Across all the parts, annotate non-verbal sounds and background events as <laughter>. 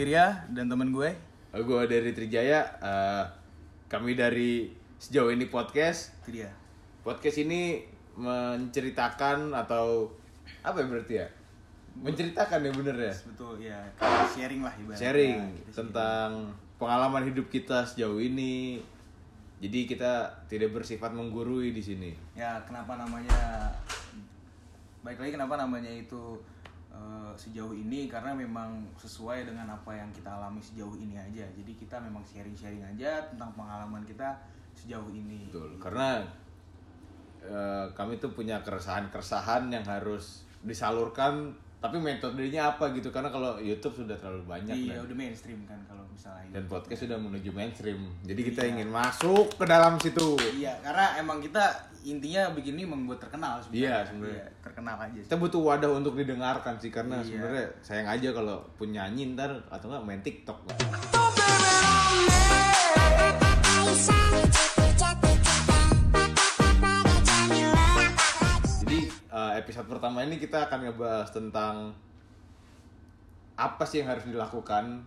Ya, Wirya dan temen gue. Gue dari Trijaya. eh, kami dari sejauh ini podcast. Itu dia. Podcast ini menceritakan atau apa ya berarti ya? Menceritakan ya bener ya. Betul, ya. Sharing lah ibaratnya. Sharing Kita tentang pengalaman hidup kita sejauh ini. Jadi kita tidak bersifat menggurui di sini. Ya, kenapa namanya? Baik lagi kenapa namanya itu eh, sejauh ini karena memang sesuai dengan apa yang kita alami sejauh ini aja. Jadi kita memang sharing-sharing aja tentang pengalaman kita sejauh ini. Betul. Karena eh, kami tuh punya keresahan-keresahan yang harus disalurkan tapi metodenya apa gitu karena kalau YouTube sudah terlalu banyak Iya, dan, udah mainstream kan kalau misalnya dan podcast sudah menuju mainstream jadi kita Iya. ingin masuk ke dalam situ Iya, karena emang kita intinya bikin ini membuat terkenal sebenarnya. Iya, sebenarnya. terkenal aja. sih. kita butuh wadah untuk didengarkan sih karena Iya. sebenarnya sayang aja kalau pun nyanyi ntar atau nggak main TikTok jadi episode pertama ini kita akan ngebahas tentang apa sih yang harus dilakukan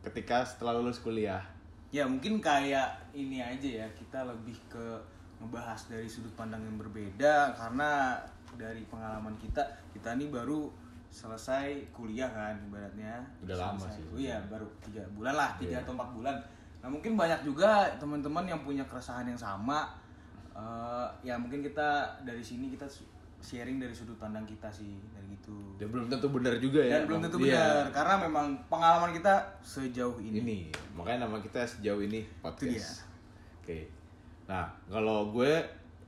ketika setelah lulus kuliah. Ya mungkin kayak ini aja ya kita lebih ke ngebahas dari sudut pandang yang berbeda karena dari pengalaman kita kita ini baru selesai kuliah kan ibaratnya. Udah lama Selesai- sih. iya baru tiga bulan lah tiga Iya. atau empat bulan. Nah mungkin banyak juga teman-teman yang punya keresahan yang sama. Eh, ya mungkin kita dari sini kita sharing dari sudut pandang kita sih dari gitu. Dan belum tentu benar juga ya. Dan belum tentu Iya. benar karena memang pengalaman kita sejauh ini, ini makanya nama kita sejauh ini podcast. Oke. Nah kalau gue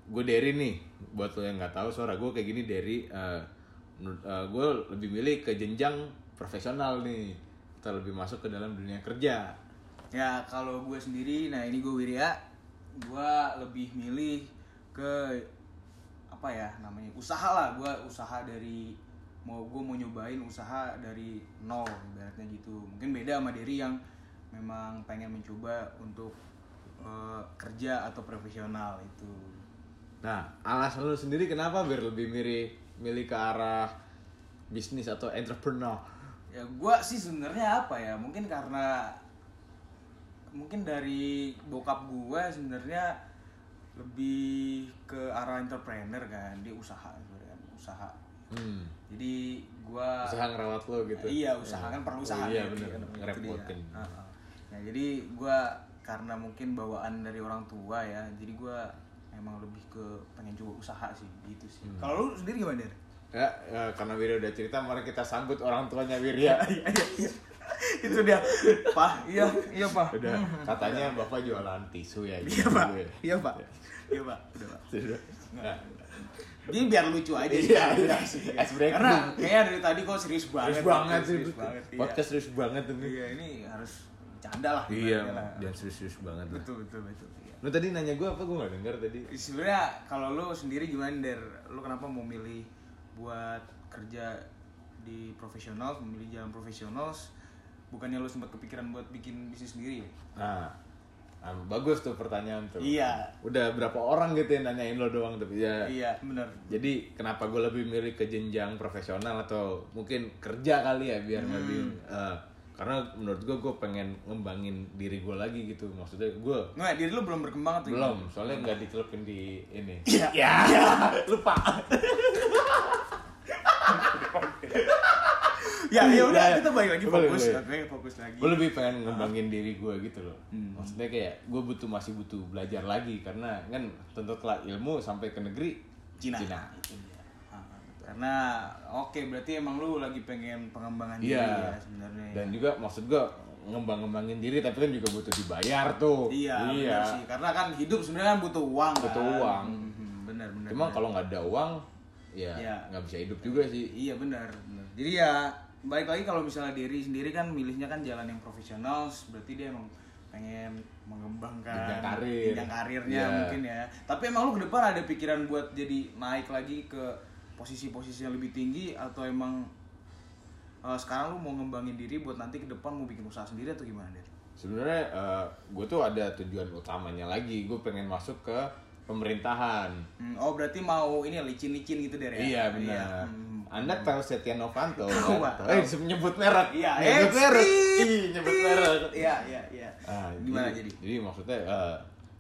gue dari nih. Buat lo yang nggak tahu suara gue kayak gini dari menurut- eh, gue lebih milih ke jenjang profesional nih. Kita lebih masuk ke dalam dunia kerja. Ya kalau gue sendiri, nah ini gue Wirya, gue lebih milih ke apa ya namanya usaha lah, gue usaha dari mau gue mau nyobain usaha dari nol ibaratnya gitu. Mungkin beda sama Derry yang memang pengen mencoba untuk eh, kerja atau profesional itu. nah alasan lo sendiri kenapa biar lebih milih milih ke arah bisnis atau entrepreneur Ya gue sih sebenarnya apa ya? Mungkin karena mungkin dari bokap gue sebenarnya lebih ke arah entrepreneur kan, dia usaha sebenarnya kan, usaha. hmm. Jadi gue usaha ngerawat lo gitu Iya, usaha kan perlu usaha. oh, iya gitu bener kan, itu dia. ngerepotin Heeh. Nah, jadi gue karena mungkin bawaan dari orang tua ya, jadi gue emang lebih ke pengen coba usaha sih, gitu sih. Hmm. Kalau lu sendiri gimana Der? ya, ya, karena Wirya udah cerita mari kita sambut orang tuanya Wirya <laughs> Iya, iya, iya. <laughs> itu dia. Pak iya iya pak. Udah katanya bapak jualan tisu ya iya gitu. pak. iya pak. Iya. Pak. Udah pak. Sudah. Nah, jadi biar lucu aja sih. Iya, iya. Iya. Karena kayaknya dari tadi kok serius banget serius banget sih serius banget. Iya. podcast serius banget ini iya ini harus canda lah. Iya dan serius-serius banget lah. Betul betul betul. Iya. lu tadi nanya gue apa? Gue gak denger tadi. Sebenarnya kalau lu sendiri gimana der? Lu kenapa mau milih buat kerja di profesional memilih jalan profesional bukannya lu sempat kepikiran buat bikin bisnis sendiri ya? Nah ah, bagus tuh pertanyaan tuh. Iya. udah berapa orang gitu yang nanyain lo doang tapi ya. Iya benar. Jadi kenapa gue lebih milih ke jenjang profesional atau mungkin kerja kali ya biar Hmm. lebih eh, karena menurut gue gue pengen ngembangin diri gue lagi gitu. Maksudnya gue nggak diri lu belum berkembang atau belum soalnya nggak dicelupin di ini. Iya. ya, <laughs> lupa ya ya udah Ya, ya. kita balik lagi fokus boleh. oke fokus lagi gue lebih pengen ngembangin diri gue gitu loh Hmm. maksudnya kayak gue butuh masih butuh belajar lagi karena kan tuntutlah ilmu sampai ke negeri Cina, Cina. Itu dia. Ah, karena oke berarti emang lu lagi pengen pengembangan diri iya ya sebenarnya dan juga maksud gue ngembang-ngembangin diri tapi kan juga butuh dibayar tuh iya benar sih karena kan hidup sebenarnya kan butuh uang Butuh kan. uang. Mhm, benar benar cuma kalau nggak ada uang ya Iya. nggak bisa hidup juga sih iya benar benar jadi ya balik lagi kalau misalnya diri sendiri kan milihnya kan jalan yang profesional berarti dia emang pengen mengembangkan Jenjang karir. karirnya Iya. mungkin ya tapi emang lu ke depan ada pikiran buat jadi naik lagi ke posisi-posisi yang lebih tinggi atau emang eh, sekarang lu mau ngembangin diri buat nanti ke depan mau bikin usaha sendiri atau gimana deh sebenarnya gue tuh ada tujuan utamanya lagi gue pengen masuk ke pemerintahan Hmm, oh berarti mau ini licin-licin gitu der ya? Iya, benar. Hmm, Anda tahu Setia Novanto <laughs> Tahu, kan? Pak. Eh, nyebut merek. Iya, nyebut eh, merek. Ih, nyebut merek. Iya, iya, iya. Ah, Gimana jadi? Jadi maksudnya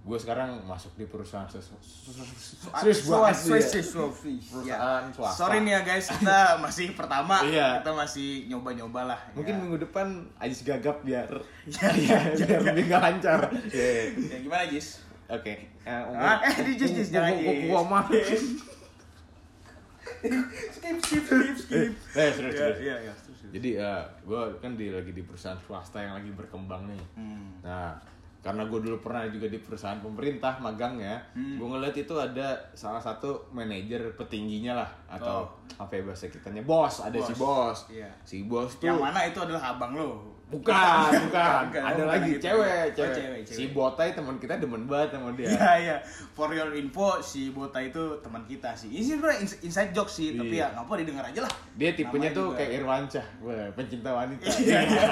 gue sekarang masuk di perusahaan Swiss Swiss Swiss. Swiss Swiss. Perusahaan Ya. swasta. Sorry nih ya guys, kita <laughs> masih pertama. Iya. Kita masih nyoba-nyoba lah. Mungkin ya. minggu depan Ajis gagap biar <laughs> Iya, iya, biar lebih lancar. Iya. Ya gimana Jis? Oke. <laughs> Ah, eh, di Jis, Jis, jangan, Jis. Gua mah. skip <laughs> skip skip skip. Eh, serius, Iya, serius. iya, iya. terus, terus. Jadi ya, gue kan di lagi di perusahaan swasta yang lagi berkembang nih. Hmm. Nah, karena gue dulu pernah juga di perusahaan pemerintah magang ya, Hmm. gue ngeliat itu ada salah satu manajer petingginya lah atau Oh. apa ya bahasa kitanya bos, ada si bos, Iya. si bos tuh Yang mana itu adalah abang lo? <laughs> bukan, bukan, ada bukan lagi gitu. cewek, Oh, cewek, cewek, si cewek. botai teman kita demen banget sama dia. Iya iya. For your info, si Bota itu teman kita sih. Ini sebenarnya ins- inside joke sih, tapi Iya. ya nggak apa didengar aja lah. Dia tipenya Namanya tuh juga- kayak Irwancah, Wah, pencinta wanita. Iya, iya.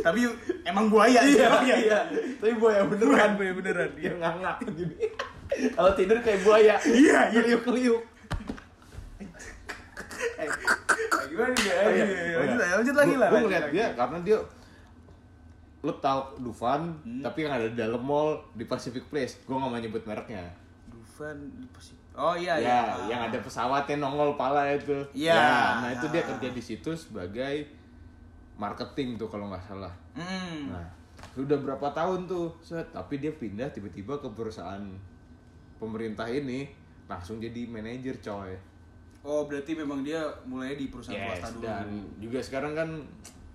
tapi emang buaya Iya, iya. iya. Tapi buaya beneran, buaya beneran. Dia ngangak gini. Kalau tidur kayak buaya. Iya, iya. Keliuk-keliuk. Eh, gimana nih? Oh, iya. Ayo, Oh, iya. lanjut, lanjut lagi lah. Gue ngeliat dia karena dia lu tau Dufan, Hmm. tapi yang ada di dalam mall di Pacific Place. Gue gak mau nyebut mereknya. Dufan di Pasif- Oh iya ya, iya. yang ada pesawatnya nongol pala itu. Iya. Ya, nah itu dia kerja di situ sebagai marketing tuh kalau nggak salah. Hmm. Nah, sudah berapa tahun tuh, set. Tapi dia pindah tiba-tiba ke perusahaan pemerintah ini langsung jadi manajer coy. Oh berarti memang dia mulai di perusahaan Yes, swasta dulu. dan juga sekarang kan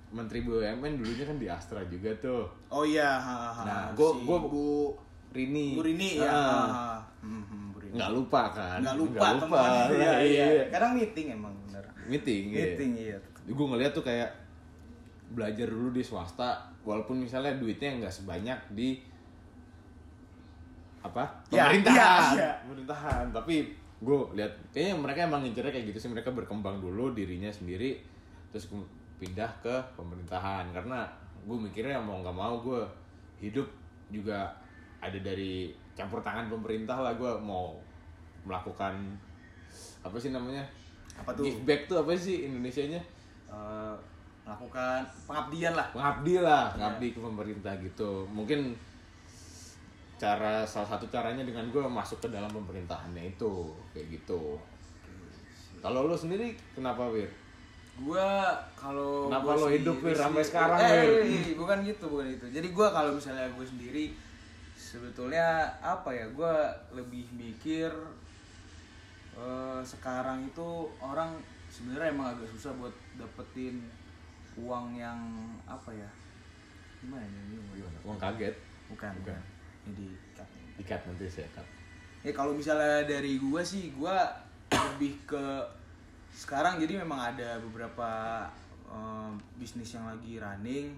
Menteri BUMN dulunya kan di Astra juga tuh. Oh iya. ha, ha, Nah, si gua gua Bu Rini. Bu Rini ya. Ah. ha, ha. Hmm, hmm, Bu Rini. Nggak lupa kan? Nggak lupa, Nggak lupa. teman. <laughs> Iya, Nah, iya. iya. Kadang meeting emang bener. Meeting. Meeting iya. Gue ngeliat tuh kayak belajar dulu di swasta, walaupun misalnya duitnya nggak sebanyak di apa Ya, pemerintahan, iya, iya. pemerintahan. Tapi gue lihat kayaknya mereka emang ngincernya kayak gitu sih. Mereka berkembang dulu dirinya sendiri, terus pindah ke pemerintahan. Karena gue mikirnya mau nggak mau gue hidup juga ada dari campur tangan pemerintah lah. Gue mau melakukan apa sih namanya? Apa tuh? Give back tuh apa sih Indonesianya? Eh, melakukan pengabdian lah. Pengabdi lah, pengabdi ke pemerintah gitu. Mungkin cara salah satu caranya dengan gue masuk ke dalam pemerintahannya itu kayak gitu. Kalau lo sendiri kenapa Wir? Gua kalau Kenapa gua lo hidup, Wir, sampai sekarang, eh, Wir? eh, eh, bukan gitu, bukan itu. Jadi gua kalau misalnya gue sendiri sebetulnya apa ya? Gua lebih mikir eh, sekarang itu orang sebenarnya emang agak susah buat dapetin uang yang apa ya? Gimana ya? Gimana? Uang kaget, Bukan, Bukan. bukan. Di ikat nanti saya cut. Ya kalau misalnya dari gua sih gua lebih ke sekarang jadi memang ada beberapa eh, bisnis yang lagi running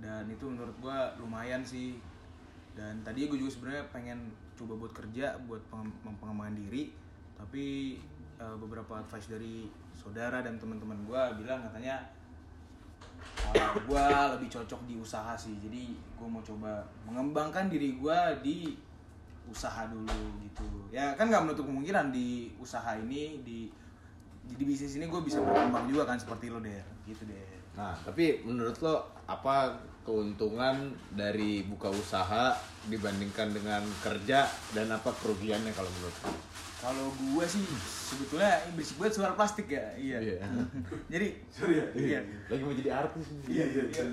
dan itu menurut gua lumayan sih. Dan tadi gue juga sebenarnya pengen coba buat kerja buat pengem- pengembangan diri tapi eh, beberapa advice dari saudara dan teman-teman gua bilang katanya uh, gue lebih cocok di usaha sih. Jadi gue mau coba mengembangkan diri gue di usaha dulu gitu. Ya kan nggak menutup kemungkinan di usaha ini di di bisnis ini gue bisa berkembang juga kan seperti lo deh gitu deh Nah, tapi menurut lo apa keuntungan dari buka usaha dibandingkan dengan kerja dan apa kerugiannya kalau menurut lo? kalau gue sih sebetulnya berisik banget suara plastik ya iya Iya. <laughs> jadi iya Lagi mau jadi artis nih. Iya, iya, iya.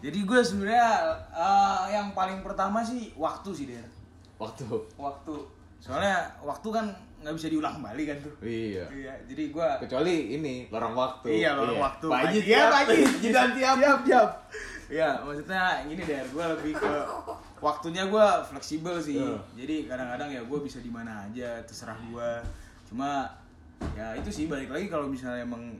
Jadi gue sebenarnya eh, yang paling pertama sih waktu sih der. Waktu. Waktu. Soalnya waktu kan nggak bisa diulang kembali kan tuh. Iya. Iya. Jadi gue. Kecuali ini lorong waktu. Iya lorong waktu. Pak Haji Pagi. Pak <laughs> Haji. Jidan siap. Siap siap. Iya maksudnya gini der. Gue lebih ke waktunya gue fleksibel sih. Iya. Jadi kadang-kadang ya gue bisa di mana aja terserah gue. Cuma ya itu sih balik lagi kalau misalnya emang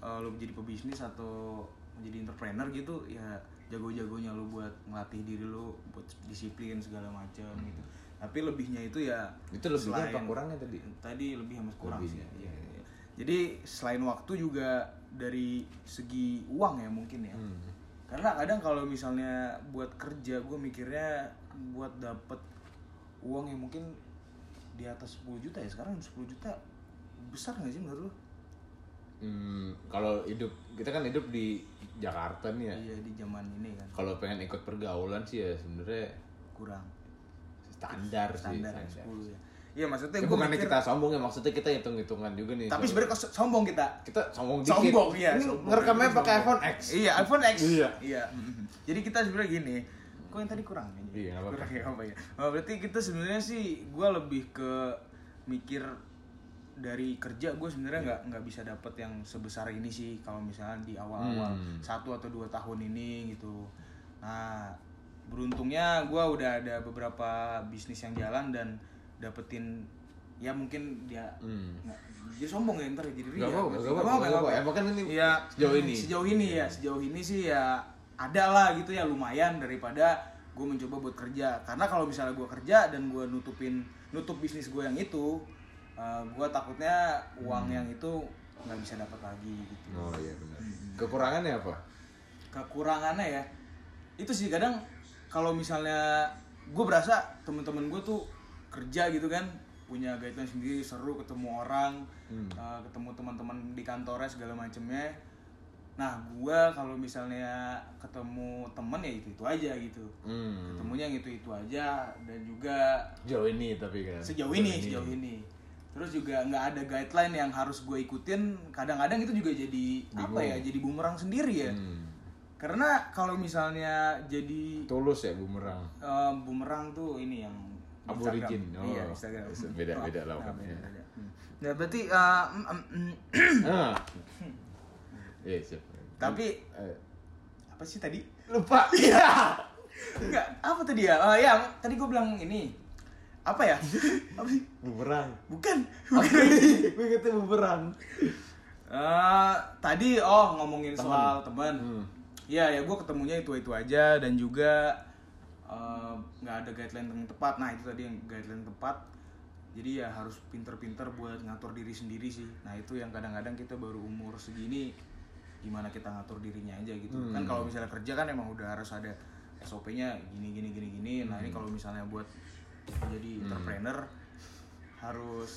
eh, lo menjadi pebisnis atau menjadi entrepreneur gitu ya jago-jagonya lo buat ngelatih diri lo buat disiplin segala macam gitu tapi lebihnya itu ya Itu lebihnya apa selain- kurangnya tadi? tadi lebih sama kurang Lebihnya, sih iya, Iya, iya. jadi selain waktu juga dari segi uang ya mungkin ya Hmm. karena kadang kalau misalnya buat kerja gue mikirnya buat dapet uang yang mungkin di atas 10 juta ya sekarang 10 juta besar nggak sih menurut lo? Hmm, kalau hidup kita kan hidup di Jakarta nih ya. iya di zaman ini kan Kalau pengen ikut pergaulan sih ya sebenarnya kurang standar, sih. standar ya, standar. 10 ya iya maksudnya Ya, gue bukannya mikir kita sombong ya maksudnya kita hitung hitungan juga nih. tapi sebenarnya kok sombong kita kita sombong dikit. sombong sombong. ngerekamnya pakai iPhone X. iya iPhone X Iya. iya jadi kita sebenarnya gini kok yang tadi kurang ya? Iya, kurang ya apa ya Oh, berarti kita sebenarnya sih gue lebih ke mikir dari kerja gue sebenarnya Iya. nggak nggak bisa dapet yang sebesar ini sih kalau misalnya di awal-awal Hmm. satu atau dua tahun ini gitu nah beruntungnya gue udah ada beberapa bisnis yang jalan dan dapetin ya mungkin dia Hmm. nggak jadi sombong ya ntar ya, jadi Gak ria. gak apa-apa, gak apa-apa. Emang kan ini Iya, sejauh ini. Sejauh ini ya, sejauh ini sih ya ada lah gitu ya lumayan daripada gue mencoba buat kerja. Karena kalau misalnya gue kerja dan gue nutupin nutup bisnis gue yang itu, gue takutnya uang yang itu nggak bisa dapat lagi gitu. Oh iya benar. Kekurangannya apa? Kekurangannya ya, itu sih kadang kalau misalnya gue berasa temen-temen gue tuh kerja gitu kan punya guideline sendiri seru ketemu orang Hmm. uh, ketemu teman-teman di kantornya segala macemnya nah gua kalau misalnya ketemu temen ya itu itu aja gitu Hmm. ketemunya yang itu itu aja dan juga Sejauh ini tapi kan. sejauh ini sejauh ini terus juga nggak ada guideline yang harus gue ikutin kadang-kadang itu juga jadi apa ya jadi bumerang sendiri ya Hmm. Karena kalau misalnya jadi Tulus ya bumerang. uh, bumerang tuh ini yang Aborigin. Oh. iya Instagram <laughs> Beda- beda lah Nah, beda, beda. Hmm. Nah, berarti uh, <clears throat> Ah. <laughs> Iya, siap. tapi Eh, apa sih tadi lupa. <laughs> Iya. Enggak, apa tadi ya? Oh ya, tadi gue bilang ini. Apa ya? apa sih? Bumerang. Bukan. Ini? Gue kata bumerang. Eh, tadi oh ngomongin Teman. soal teman. Hmm. Iya ya, gue ketemunya itu itu aja dan juga eh, nggak ada guideline yang tepat. Nah itu tadi yang guideline tepat. Jadi ya harus pinter-pinter buat ngatur diri sendiri sih. Nah itu yang kadang-kadang kita baru umur segini gimana kita ngatur dirinya aja gitu. Hmm. Kan kalau misalnya kerja kan emang udah harus ada SOP-nya gini gini gini gini. Nah Hmm. ini kalau misalnya buat jadi entrepreneur harus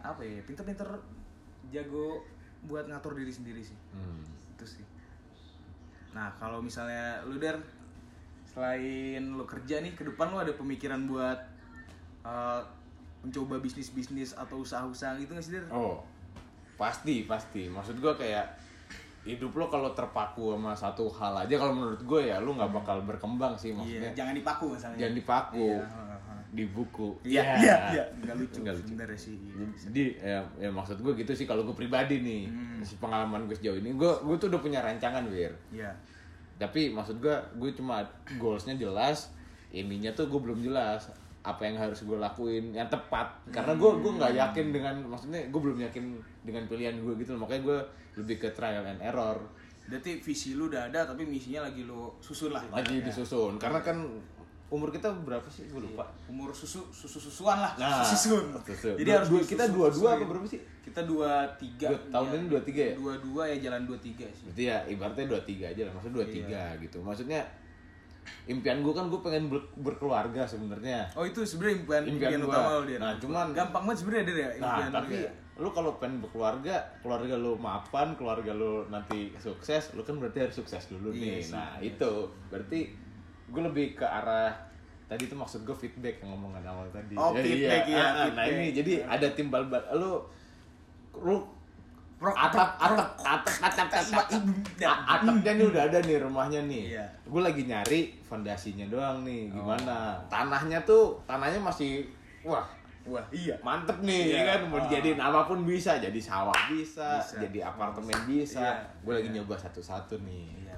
apa ya pinter-pinter jago buat ngatur diri sendiri sih Hmm. itu sih nah kalau misalnya lu der selain lu kerja nih ke depan lu ada pemikiran buat uh, mencoba bisnis bisnis atau usaha-usaha gitu nggak sih der Oh, pasti pasti. Maksud gue kayak hidup lo kalau terpaku sama satu hal aja kalau menurut gue ya lu nggak bakal berkembang sih iya maksudnya. jangan dipaku misalnya Jangan dipaku Iya. Di buku. iya Ya. iya iya nggak lucu Nggak lucu. sebenarnya sih Jadi ya, ya maksud gue gitu sih kalau gue pribadi nih Hmm. si pengalaman gue sejauh ini gue gue tuh udah punya rancangan wir. iya Tapi maksud gue gue cuma goalsnya jelas, ininya tuh gue belum jelas apa yang harus gue lakuin yang tepat karena gue gue nggak yakin dengan maksudnya gue belum yakin dengan pilihan gue gitu loh. makanya gue lebih ke trial and error berarti visi lu udah ada tapi misinya lagi lu susun lah lagi ibaratnya. disusun karena kan umur kita berapa sih gue lupa umur susu susu susuan lah Nah, susun susu. jadi Dua- harus dua- kita dua-dua susun apa berapa sih? kita dua tiga Dua- tahun ini dua tiga ya? dua dua ya jalan dua tiga sih Berarti ya ibaratnya dua tiga aja lah, maksudnya dua tiga Iya. gitu. Maksudnya impian gue kan gue pengen ber- berkeluarga sebenarnya. oh itu sebenarnya impian Impian impian, gua. utama lu dia Nah, cuman- gampang banget sebenarnya dia ya Nah, impian lu tapi ya. lu kalau pengen berkeluarga, keluarga lu mapan, keluarga lu nanti sukses, lu kan berarti harus sukses dulu Iya nih. sih, nah, iya itu berarti gue lebih ke arah tadi itu maksud gue feedback yang ngomongan awal tadi. Oh, feedback, iya, Ah, ah, Nah, feedback. ini jadi ada timbal bal lu lu Prok, atap atap atap atap atap Ya. A- atapnya nih udah ada nih rumahnya nih Iya. gue lagi nyari fondasinya doang nih Oh. gimana tanahnya tuh tanahnya masih wah wah iya mantep nih Iya. ya kan mau Ah. dijadiin apa pun bisa jadi sawah bisa, Bisa. jadi apartemen bisa Iya. gue lagi Iya. nyoba satu-satu nih iya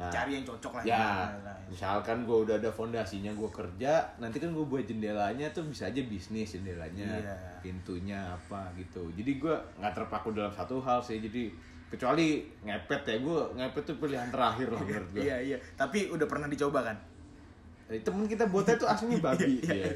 Nah. cari yang cocok lah ya Nah, nah, misalkan gue udah ada fondasinya gue kerja nanti kan gue buat jendelanya tuh bisa aja bisnis jendelanya Iya. pintunya apa gitu jadi gue nggak terpaku dalam satu hal sih jadi kecuali ngepet ya gue ngepet tuh pilihan terakhir lah menurut gue iya iya tapi udah pernah dicoba kan temen kita botnya tuh aslinya babi <laughs> Iya, ya.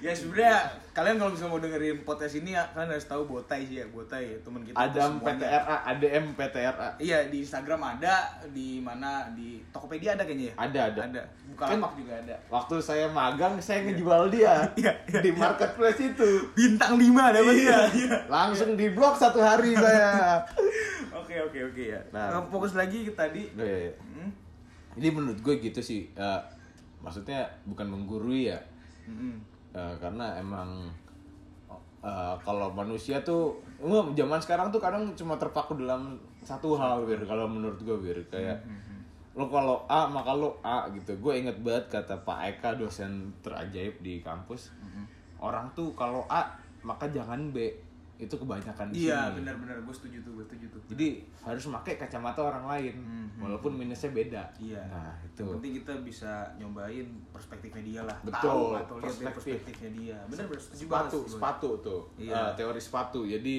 ya sebenarnya kalian kalau misalnya mau dengerin podcast ini ya kalian harus tahu Botai sih ya Botai teman kita Adam semuanya. PTRA ADM PTRA Iya di Instagram ada, di mana di Tokopedia ada kayaknya ya. Ada, ada. Ada. Bukalapak juga ada. waktu saya magang saya ngejual dia <laughs> Iya, iya, di marketplace itu Bintang 5 dapat Iya. dia. langsung di blok satu hari saya <laughs> Oke oke oke ya. Nah. Nah, fokus lagi ke tadi. Iya, iya. Hmm. Jadi menurut gue gitu sih. eh, maksudnya bukan menggurui ya. Mm-mm. Eh, karena emang eh, kalau manusia tuh emang zaman sekarang tuh kadang cuma terpaku dalam satu hal wir. Kalau menurut gue wir kayak lo kalau A maka lo A gitu. Gue inget banget kata Pak Eka dosen terajaib di kampus. Orang tuh kalau A maka jangan B itu kebanyakan di Iya benar-benar gue setuju tuh gue setuju tuh. jadi harus pakai kacamata orang lain walaupun minusnya beda Iya. nah itu Yang penting kita bisa nyobain perspektifnya dia lah. Betul, Tahu atau perspektif. perspektifnya dia. Bener bener setuju sepatu sepatu tuh Iya. Eh, teori sepatu jadi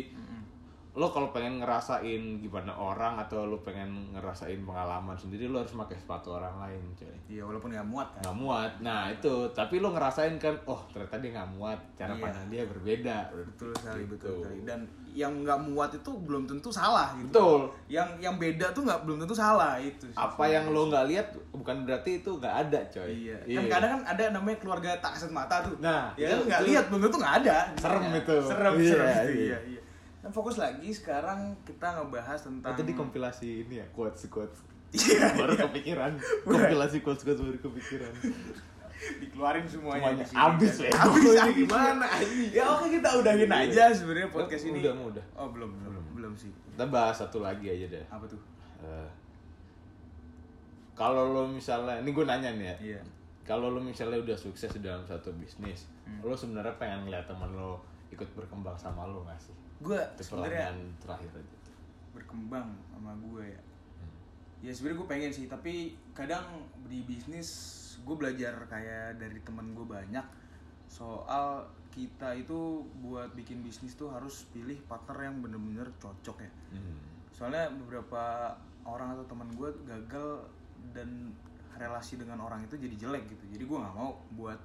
lo kalau pengen ngerasain gimana orang atau lo pengen ngerasain pengalaman sendiri lo harus pakai sepatu orang lain coy Iya walaupun nggak muat kan. nggak muat nah itu tapi lo ngerasain kan oh ternyata dia nggak muat cara Iya. pandang dia berbeda Betul sekali Gitu. betul sekali. Dan yang nggak muat itu belum tentu salah gitu. betul Yang yang beda tuh nggak belum tentu salah itu. sih. apa yang lo nggak lihat bukan berarti itu nggak ada coy Iya. Kan kadang kan ada namanya keluarga tak kasat mata tuh. Nah, ya itu- kan nggak itu- lihat belum tentu nggak ada. Serem Iya. itu. Serem Iya, serem itu. iya. Iya iya. Dan fokus lagi sekarang kita ngebahas tentang. Oh, tadi kompilasi ini ya quotes quotes Iya. <laughs> baru kepikiran kompilasi quotes quotes baru kepikiran <laughs> dikeluarin semuanya. Semuanya di sini, abis kan. ya. Abis, Ini abis. gimana? Ya oke kita udahin Iya. aja sebenarnya podcast ini. udah, udah. Oh belum belum belum sih. kita bahas satu lagi aja deh Apa tuh? Eh, kalau lo misalnya ini gue nanya nih ya Iya. kalau lo misalnya udah sukses dalam satu bisnis Hmm. lo sebenarnya pengen ngeliat teman lo ikut berkembang sama lo gak sih Gue sebenarnya terakhir aja berkembang sama gue ya. Ya sebenarnya gue pengen sih, tapi kadang di bisnis gue belajar kayak dari temen gue banyak soal kita itu buat bikin bisnis tuh harus pilih partner yang bener-bener cocok ya. Hmm. Soalnya beberapa orang atau teman gue gagal dan relasi dengan orang itu jadi jelek gitu. Jadi gue nggak mau buat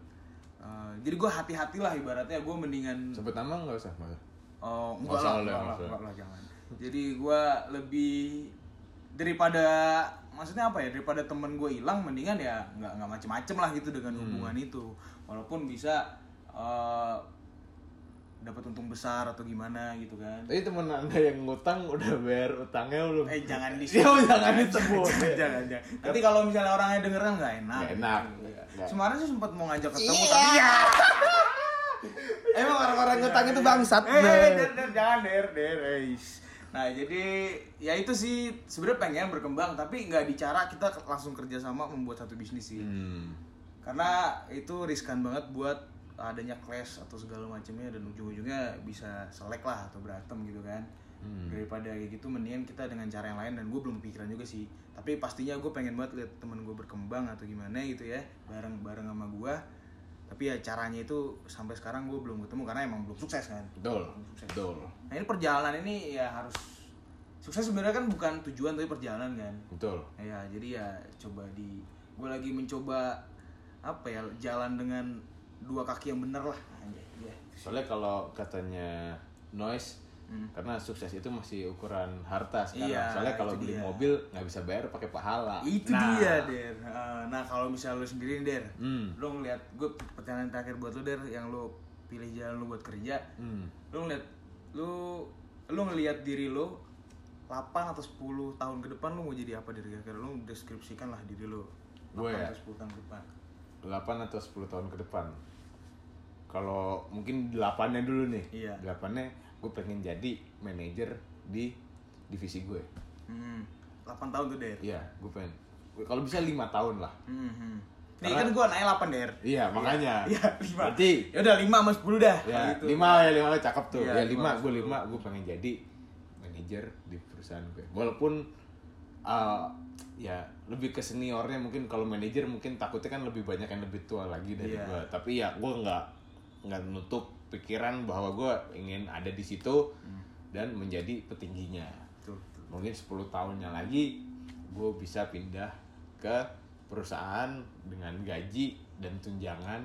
eh, jadi gue hati-hatilah ibaratnya gue mendingan sebut nama nggak usah Mas? Oh, Nggak enggak lah, lah, enggak nggak lah, usah. enggak lah, jangan. Jadi gua lebih daripada maksudnya apa ya daripada temen gue hilang mendingan ya nggak nggak macem-macem lah gitu dengan Hmm. hubungan itu walaupun bisa eh, dapat untung besar atau gimana gitu kan Tapi temen anda yang ngutang udah bayar utangnya belum? eh jangan di <laughs> Ya, jangan disebut. jangan jangan nanti kalau misalnya orangnya denger kan nggak enak Nggak enak. Iya. Nggak. Kemarin sih sempat mau ngajak ketemu Iya. tapi ya <laughs> Emang orang-orang ngutang itu bangsat. Eh, eh, der, der, jangan der, der. Nah jadi ya itu sih sebenarnya pengen berkembang tapi nggak bicara kita langsung kerja sama membuat satu bisnis sih Hmm. karena itu riskan banget buat adanya clash atau segala macamnya dan ujung-ujungnya bisa selek lah atau berantem gitu kan Hmm. daripada kayak gitu mendingan kita dengan cara yang lain dan gue belum pikiran juga sih tapi pastinya gue pengen banget lihat temen gue berkembang atau gimana gitu ya bareng bareng sama gue tapi ya caranya itu sampai sekarang gue belum ketemu karena emang belum sukses kan Betul. Sukses. Betul. Nah ini perjalanan ini ya harus sukses sebenarnya kan bukan tujuan tapi perjalanan kan. Betul. Ya jadi ya coba di gue lagi mencoba apa ya jalan dengan dua kaki yang bener lah. Iya. Soalnya kalau katanya noise karena sukses itu masih ukuran harta sekarang. Iya, Soalnya kalau beli dia. mobil nggak bisa bayar pakai pahala. Itu Nah. dia Der. Eh, Nah kalau misalnya lu sendiri Der, Hmm. lu ngeliat gue pertanyaan terakhir buat lu Der yang lu pilih jalan lu buat kerja, Hmm. lu ngeliat lu lu ngeliat diri lu 8 atau 10 tahun ke depan lu mau jadi apa dari kira-kira lu deskripsikan lah diri lu Gue 8 ya? atau 10 tahun ke depan 8 atau 10 tahun ke depan. Kalau mungkin delapannya dulu nih. Iya. Delapannya gue pengen jadi manajer di divisi gue. hmm. 8 tahun tuh Der Iya, gue pengen. Kalau bisa lima tahun lah. hmm. hmm. Nih kan gua naik 8 Der Iya, makanya. <laughs> Iya 5 Berarti Ya udah 5 sama 10 dah ya gitu. lima ya lima cakep tuh. Iya, ya lima lima, gue sepuluh. lima, gue pengen jadi manajer di perusahaan gue. Walaupun uh, ya lebih ke seniornya mungkin kalau manajer mungkin takutnya kan lebih banyak yang lebih tua lagi dari Iya. gue. Tapi ya gue nggak nggak nutup pikiran bahwa gue ingin ada di situ Hmm. dan menjadi petingginya. Betul, betul. Mungkin 10 tahunnya lagi gue bisa pindah ke perusahaan dengan gaji dan tunjangan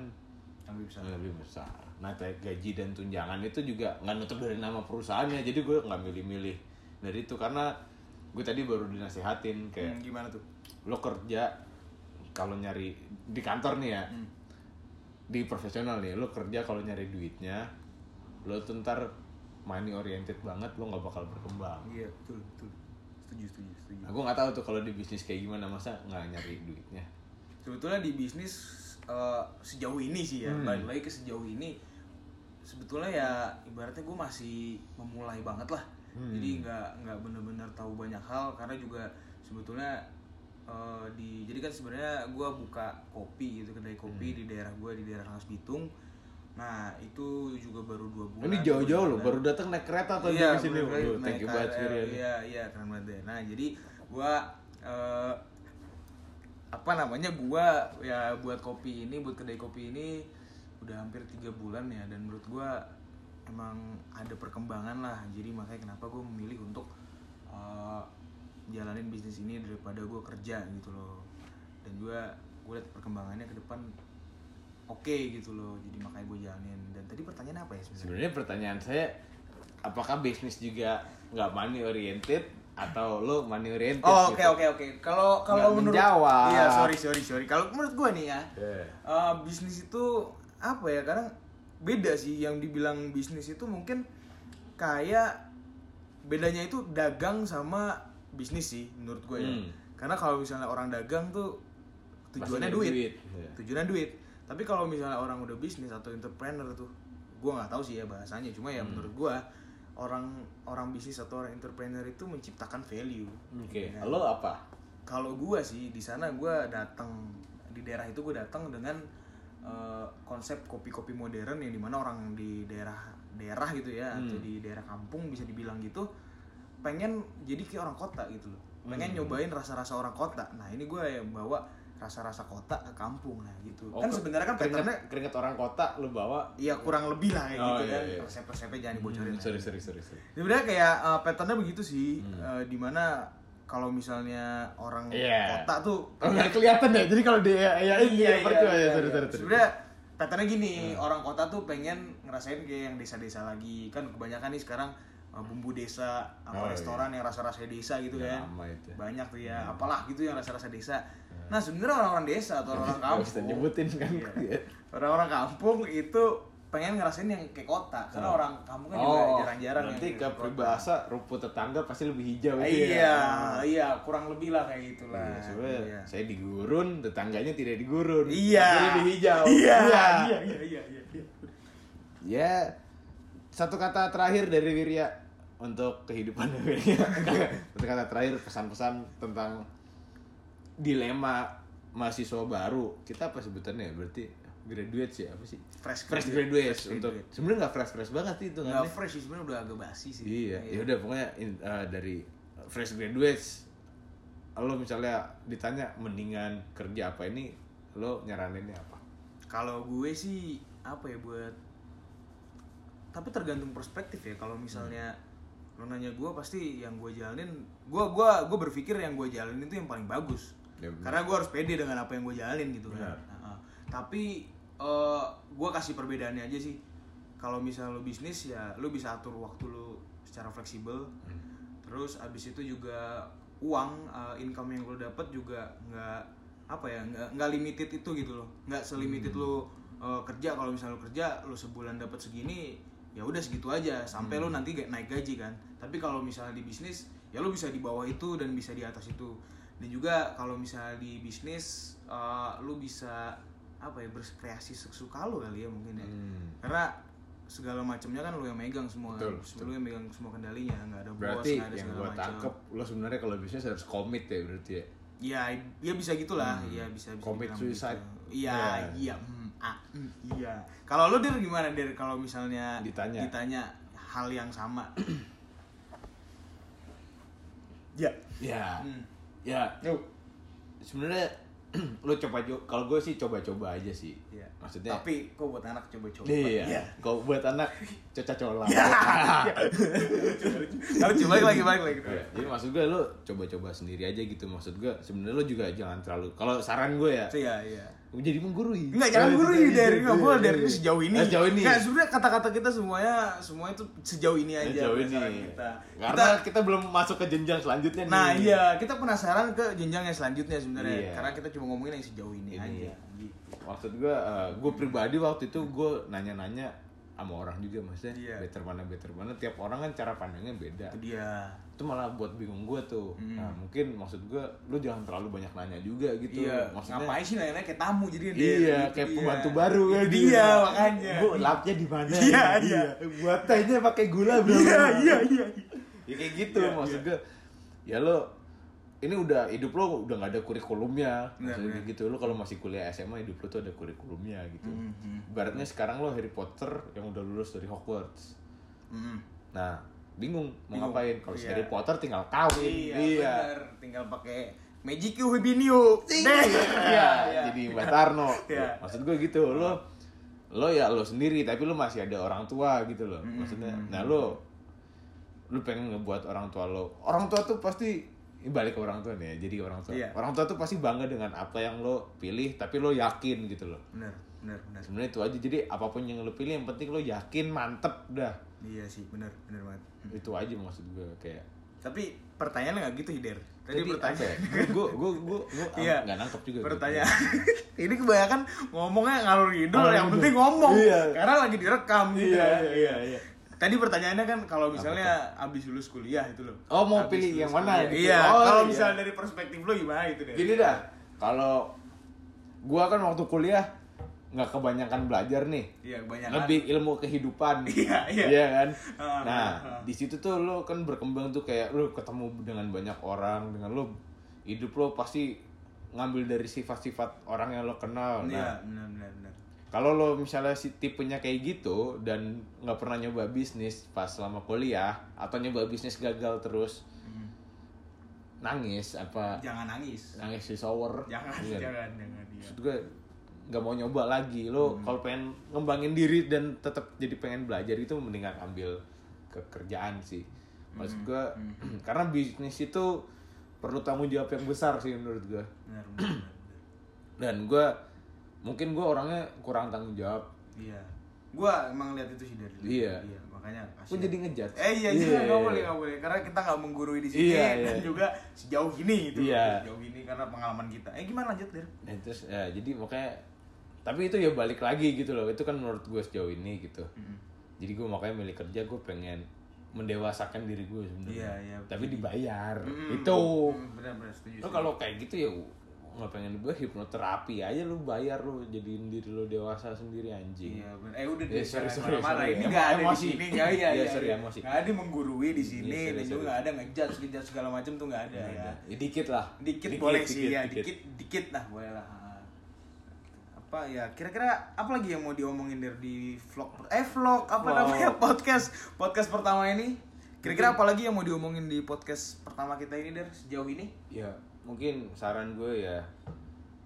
Yang lebih besar yang lebih besar. Nah, kayak gaji dan tunjangan itu juga nggak nutup dari nama perusahaannya. Jadi gue nggak milih-milih dari itu karena gue tadi baru dinasehatin kayak Hmm, Gimana tuh? lo kerja kalau nyari di kantor nih ya Hmm. di profesional nih lo kerja kalau nyari duitnya lo tuh ntar money oriented banget lo nggak bakal berkembang Iya betul betul setuju setuju setuju gue nggak tahu tuh kalau di bisnis kayak gimana masa nggak nyari duitnya. sebetulnya di bisnis eh, sejauh ini sih ya Hmm. balik lagi ke sejauh ini sebetulnya ya ibaratnya gue masih memulai banget lah Hmm. jadi nggak nggak bener-bener tahu banyak hal karena juga sebetulnya eh, di jadi kan sebenarnya gue buka kopi gitu kedai kopi Hmm. di daerah gue di daerah Rangas Bitung nah itu juga baru dua bulan Ini jauh-jauh loh, baru datang naik kereta atau iya, di sini. Waduh, Thank you banget. Iya, iya, keren banget deh. Nah, jadi gua eh, apa namanya gua ya buat kopi ini, buat kedai kopi ini udah hampir tiga bulan ya dan menurut gua emang ada perkembangan lah. Jadi makanya kenapa gua memilih untuk eh, jalanin bisnis ini daripada gua kerja gitu loh. Dan juga gue liat perkembangannya ke depan oke gitu loh. Jadi makanya gue jalanin. Dan tadi pertanyaan apa ya sebenarnya? Sebenarnya pertanyaan saya, apakah bisnis juga nggak money oriented atau lo money oriented? Oh oke gitu? oke oke. Kalau kalau Nggak menurut menjawab. Iya sorry sorry sorry. Kalau menurut gue nih ya, Yeah. eh, bisnis itu apa ya? Kadang beda sih yang dibilang bisnis itu mungkin kayak bedanya itu dagang sama bisnis sih menurut gue ya. Hmm. Karena kalau misalnya orang dagang tuh tujuannya duit. duit, iya. Tujuannya duit. Tapi kalau misalnya orang udah bisnis atau entrepreneur tuh, gue nggak tahu sih ya bahasanya. Cuma ya Hmm. menurut gue orang orang bisnis atau orang entrepreneur itu menciptakan value. Oke, Ya. lo apa? Kalau gua sih di sana gua datang di daerah itu gue datang dengan eh, konsep kopi-kopi modern yang di mana orang di daerah daerah gitu ya Hmm. atau di daerah kampung bisa dibilang gitu pengen jadi kayak orang kota gitu loh pengen Hmm. nyobain rasa-rasa orang kota nah ini gue yang bawa rasa-rasa kota ke kampung nah gitu kan ke- sebenarnya kan keringet, patternnya keringet orang kota lo bawa. Iya kurang lebih lah kayak Oh, gitu iya, kan iya. resep-resepnya jangan dibocorin Hmm, lah. sorry, sorry, sorry, sorry. Sebenarnya kayak uh, patternnya begitu sih, Hmm. uh, di mana kalau misalnya orang Iya. kota tuh Oh, nggak kelihatan ya? Jadi kalau dia ya ini iya, ya, percuma ya, iya, sorry, iya. sorry, sorry. Sebenarnya patternnya gini, orang kota tuh pengen ngerasain kayak yang desa-desa lagi. Kan kebanyakan nih sekarang uh, bumbu desa, apa Oh, restoran yang rasa-rasa desa gitu Ya, kan. itu. Banyak tuh ya, apalah gitu yang rasa-rasa desa. Nah, sebenarnya orang-orang desa atau orang <laughs> Nggak kampung bisa nyebutin kan. <laughs> Iya. Orang-orang kampung itu pengen ngerasain yang kayak kota. Karena Oh. orang kampung kan juga Oh, jarang-jarang nanti ke peribahasa rumput tetangga pasti lebih hijau itu iya, ya. iya, kurang lebih lah kayak gitulah. Iya, sebenarnya Iya. saya di gurun, tetangganya tidak di gurun. Iya. Tapi lebih hijau. Iya, iya, iya, iya, iya, iya. Ya, satu kata terakhir dari Wirya untuk kehidupan <laughs> Wirya. satu kata terakhir pesan-pesan tentang dilema mahasiswa baru. Kita apa sebutannya ya? Berarti graduate sih apa sih? Fresh Fresh graduate. Fresh untuk sebenarnya nggak fresh fresh banget sih itu Nggak kan? fresh sih sebenarnya udah agak basi sih. Iya, ya udah pokoknya in- eh, dari fresh graduates lo misalnya ditanya mendingan kerja apa ini lo nyaraninnya apa? Kalau gue sih apa ya buat tapi tergantung perspektif ya. Kalau misalnya lo nanya gue pasti yang gue jalanin, gue gua gue berpikir yang gue jalanin itu yang paling bagus. Ya. Karena gue harus pede dengan apa yang gue jalanin gitu kan. Nah, tapi eh gue kasih perbedaannya aja sih. Kalau misalnya lo bisnis ya lo bisa atur waktu lo secara fleksibel. Terus abis itu juga uang eh, income yang lo dapat juga nggak apa ya nggak nggak limited itu gitu loh. Nggak selimited lo eh, kerja. Kalau misalnya lo kerja lo sebulan dapat segini ya udah segitu aja. Sampai lo nanti naik gaji kan. Tapi kalau misalnya di bisnis ya lo bisa di bawah itu dan bisa di atas itu dan juga kalau misalnya di bisnis eh, lo bisa apa ya berkreasi sesuka lo kali ya mungkin ya Hmm. karena segala macamnya kan lo yang megang semua Betul, kan lo yang megang semua kendalinya nggak ada bos Berarti nggak ada yang segala gue tangkep lo sebenarnya kalau bisnis harus komit ya berarti ya. ya ya bisa gitulah ya bisa bisa Commit dibilang suicide. gitu. iya Ya. iya mm, ah, mm, iya kalau lo dir gimana dir kalau misalnya Ditanya. ditanya hal yang sama <coughs> ya Ya, Hmm. Ya. Sebenarnya <clears throat> lo coba kalau gue sih coba-coba aja sih. Iya. Maksudnya tapi kok buat anak coba-coba Iya. Kalau buat anak coca cola. kalau <laughs> coba lagi balik lagi Iya, Jadi maksud gue lo coba-coba sendiri aja gitu. Maksud gue sebenarnya lo juga jangan terlalu. Kalau saran gue ya, iya iya jadi menggurui. Enggak, jangan Iya, gurui iya, dari iya, enggak iya, boleh iya, dari iya. sejauh ini. Ah, sejauh ini. Enggak, sebenarnya kata-kata kita semuanya semua itu sejauh ini aja. Sejauh ini. Kita. Karena kita, belum masuk ke jenjang selanjutnya nih. Nah iya, kita penasaran ke jenjang yang selanjutnya sebenarnya. Iya. Karena kita cuma ngomongin yang sejauh ini, Ini. aja. Gitu. Maksud gue, gue pribadi waktu itu gue nanya-nanya sama orang juga maksudnya Iya. better mana better mana tiap orang kan cara pandangnya beda itu dia itu malah buat bingung gue tuh nah mungkin maksud gue lu jangan terlalu banyak nanya juga gitu iya maksudnya ngapain sih nanya kayak tamu jadi dia Iya, gitu kayak dia. pembantu baru kan. Dia makanya Bu, lapnya di mana? Iya, iya. Buat tehnya pakai gula belum? iya iya iya Ya kayak gitu Iya, maksud gue. Ya lo ini udah hidup lo udah gak ada kurikulumnya. Benar, Maksudnya gitu lo kalau masih kuliah SMA hidup lo tuh ada kurikulumnya gitu. Mhm. Ibaratnya sekarang lo Harry Potter yang udah lulus dari Hogwarts. Hmm. Nah, bingung mau Bingung. ngapain. Kalau si Iya. Harry Potter tinggal kawin. iya benar tinggal pakai Magic Hibinio Iya, iya jadi Batarno. Iya. Maksud gue gitu, lo lo ya lo sendiri tapi lo masih ada orang tua gitu loh. Maksudnya, nah lo lo pengen ngebuat orang tua lo. Orang tua tuh pasti ini balik ke orang tua nih ya. Jadi orang tua. Iya. Orang tua tuh pasti bangga dengan apa yang lo pilih tapi lo yakin gitu loh. benar benar benar Sebenarnya itu aja. Jadi apa pun yang lo pilih yang penting lo yakin mantep dah. iya sih benar benar banget Itu aja maksud gue kayak tapi pertanyaannya nggak gitu Hider tadi Tadi pertanyaan ya? Gue gue gue gue <laughs> Iya. nggak nangkep juga. pertanyaan <laughs> ini kebanyakan ngomongnya ngalur ngidul Ngalur yang penting ngomong Iya. karena lagi direkam gitu Iya kan. iya iya. Tadi pertanyaannya kan kalau misalnya abis lulus kuliah itu loh Oh, mau Abis pilih yang mana gitu? iya Oh, kalau iya. misalnya dari perspektif lo gimana gitu deh Gini dah, kalau gua kan waktu kuliah nggak kebanyakan belajar nih, iya banyak lebih ilmu kehidupan. <laughs> Iya, iya. kan? Ah, Nah, ah. di situ tuh lo kan berkembang tuh kayak lo ketemu dengan banyak orang, dengan lo hidup lo pasti ngambil dari sifat-sifat orang yang lo kenal. iya Nah, benar benar benar kalau lo misalnya si tipenya kayak gitu dan nggak pernah nyoba bisnis pas selama kuliah atau nyoba bisnis gagal terus Hmm. nangis apa? Jangan nangis. Nangis di shower. Jangan Iya. jangan jangan maksud gue nggak mau nyoba lagi. Lo kalau pengen ngembangin diri dan tetap jadi pengen belajar itu mendingan ambil ke kerjaan sih. Maksud gue <clears throat> karena bisnis itu perlu tanggung jawab yang besar sih menurut gue. Benar, benar. dan gue mungkin gue orangnya kurang tanggung jawab iya gua emang lihat itu sih dari. Iya. iya makanya gue jadi ngejudge Eh iya iya nggak boleh nggak boleh karena kita nggak menggurui di sini Iya, dan iya. juga sejauh ini itu Iya. sejauh ini karena pengalaman kita. Eh gimana lanjut der? Nah, terus ya jadi makanya tapi itu ya balik lagi gitu loh itu kan menurut gue sejauh ini gitu jadi gue makanya milih kerja gue pengen mendewasakan diri gue sebenarnya Iya, iya. tapi dibayar Mm, itu mm, benar-benar setuju. lo kalau kayak gitu ya nggak pengen gue hipnoterapi aja lu bayar lu jadiin diri lu dewasa sendiri anjing Iya, benar. Eh udah Eh, deh, sorry, jangan sorry, sorry. Ini Emo- nggak ada di sini, nggak <laughs> iya, Iya, iya, sorry, emosi. Nggak ada menggurui di sini Iya, sorry, dan juga nggak ada ngejudge, ngejudge segala macam tuh nggak ada ya. ya dikit lah Dikit, boleh sih ya, dikit, dikit lah boleh lah. Apa ya? Kira-kira apa lagi yang mau diomongin dari di vlog? Eh vlog apa namanya <laughs> podcast podcast pertama ini? Kira-kira apa lagi yang mau diomongin di podcast pertama kita ini der sejauh ini? ya mungkin saran gue ya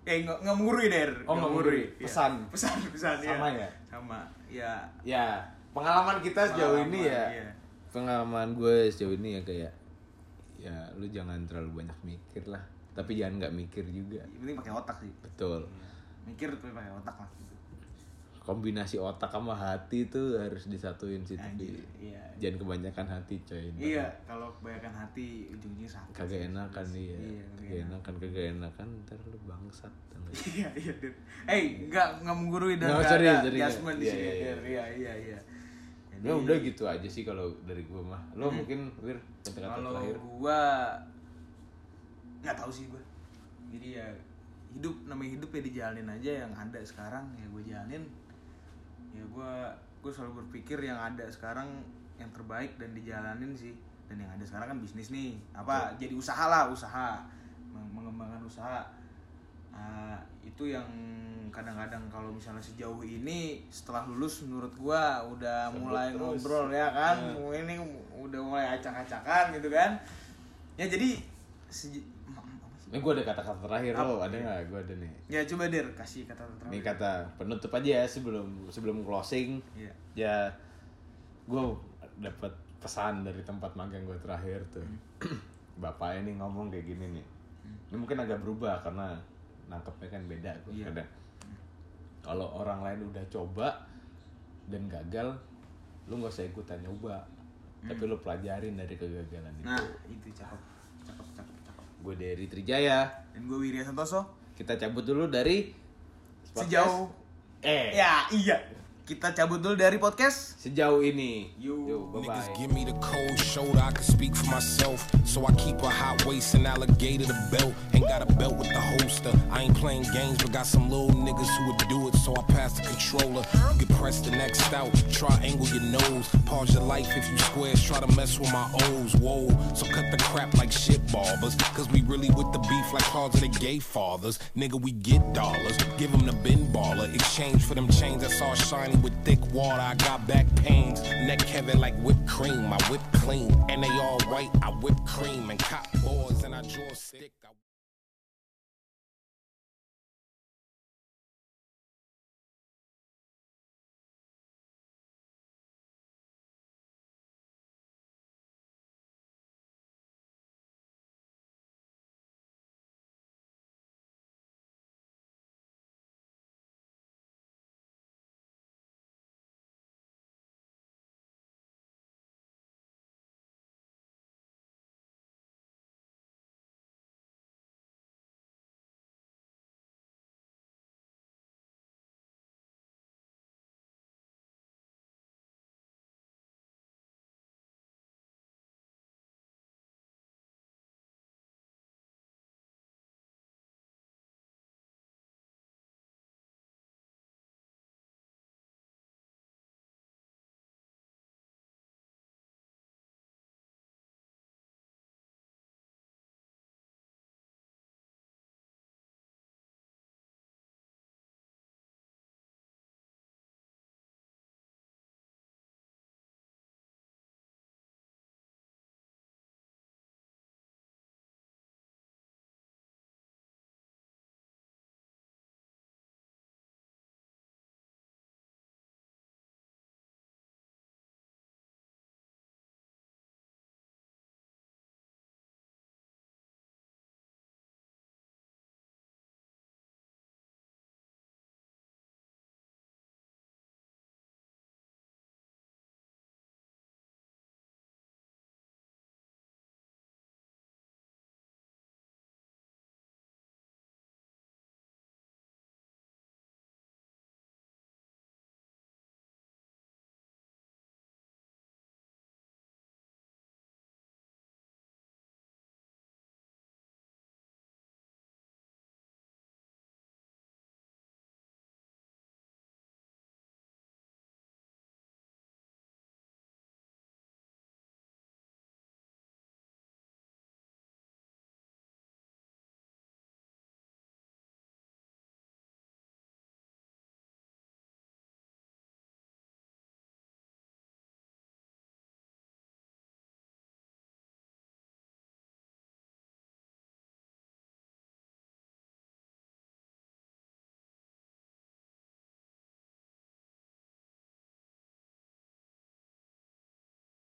Eh nggak nggak der. Oh, nggak menggurui. Iya. Pesan. pesan pesan Sama ya? Sama ya. ya pengalaman kita sejauh ini ya Pengalaman, iya. pengalaman gue sejauh ini ya kayak ya lu jangan terlalu banyak mikir lah tapi jangan nggak mikir juga Yang penting pakai otak sih. betul Mikir tapi pakai otak lah. Kombinasi otak sama hati tuh harus disatuin sih tapi iya. jangan kebanyakan hati coy Iya, kalau kebanyakan hati ujung-ujungnya sakit. kagak enakan dia Iya, kagak kagak enakan kagak enakan ntar lu bangsat nggak? Iya, iya, Der. Eh, enggak enggak menggurui dan Nggak, ada adjustment di iya, sini, iya, iya. Iya, iya, iya. Jadi, Ya udah gitu aja sih kalau dari gua mah lo mungkin wir kata-kata kalau terakhir gua nggak tahu sih gua. Jadi ya hidup namanya hidup ya dijalanin aja yang ada sekarang ya gue jalanin. Ya gua gue selalu berpikir yang ada sekarang yang terbaik dan dijalanin sih. Dan yang ada sekarang kan bisnis nih. Apa jadi usaha lah, usaha. Meng- Mengembangkan usaha. Ah, itu yang kadang-kadang kalau misalnya sejauh ini setelah lulus menurut gua udah Sebut mulai terus. ngobrol ya kan Nah. ini udah mulai acak-acakan gitu kan ya jadi? Ini gua ada kata-kata terakhir lo Apa? ada nggak gua ada nih ya coba der kasih kata terakhir Ini kata penutup aja ya sebelum sebelum closing. Iya. Ya, gue dapat pesan dari tempat magang gue terakhir tuh. <clears throat> Bapak ini ngomong kayak gini nih. Ini mungkin agak berubah karena nangkepnya kan beda gue Iya. kadang. Kalau orang lain udah coba dan gagal, lu nggak usah ikutan nyoba. Tapi lu pelajarin dari kegagalan itu. nah itu cakep cakep cakep Gue dari Trijaya. dan gue Wirya Santoso Kita cabut dulu dari podcast. sejauh eh ya iya kita cabut dulu dari podcast. Sejauh ini. Yo. Yo, bye bye. So I keep a hot waist and alligator the belt. Ain't got a belt with the holster. I ain't playing games, but got some little niggas who would do it. So I pass the controller. You can press the next out, triangle your nose. Pause your life if you squares, try to mess with my O's. Whoa, so cut the crap like shit barbers. Cause we really with the beef like cars of the gay fathers. Nigga, we get dollars. Give them the bin baller. Exchange for them chains that's all shiny with thick water. I got back pains. Neck heavy like whipped cream. I whip clean. And they all white. I whip cream and cop boards and I draw stick. I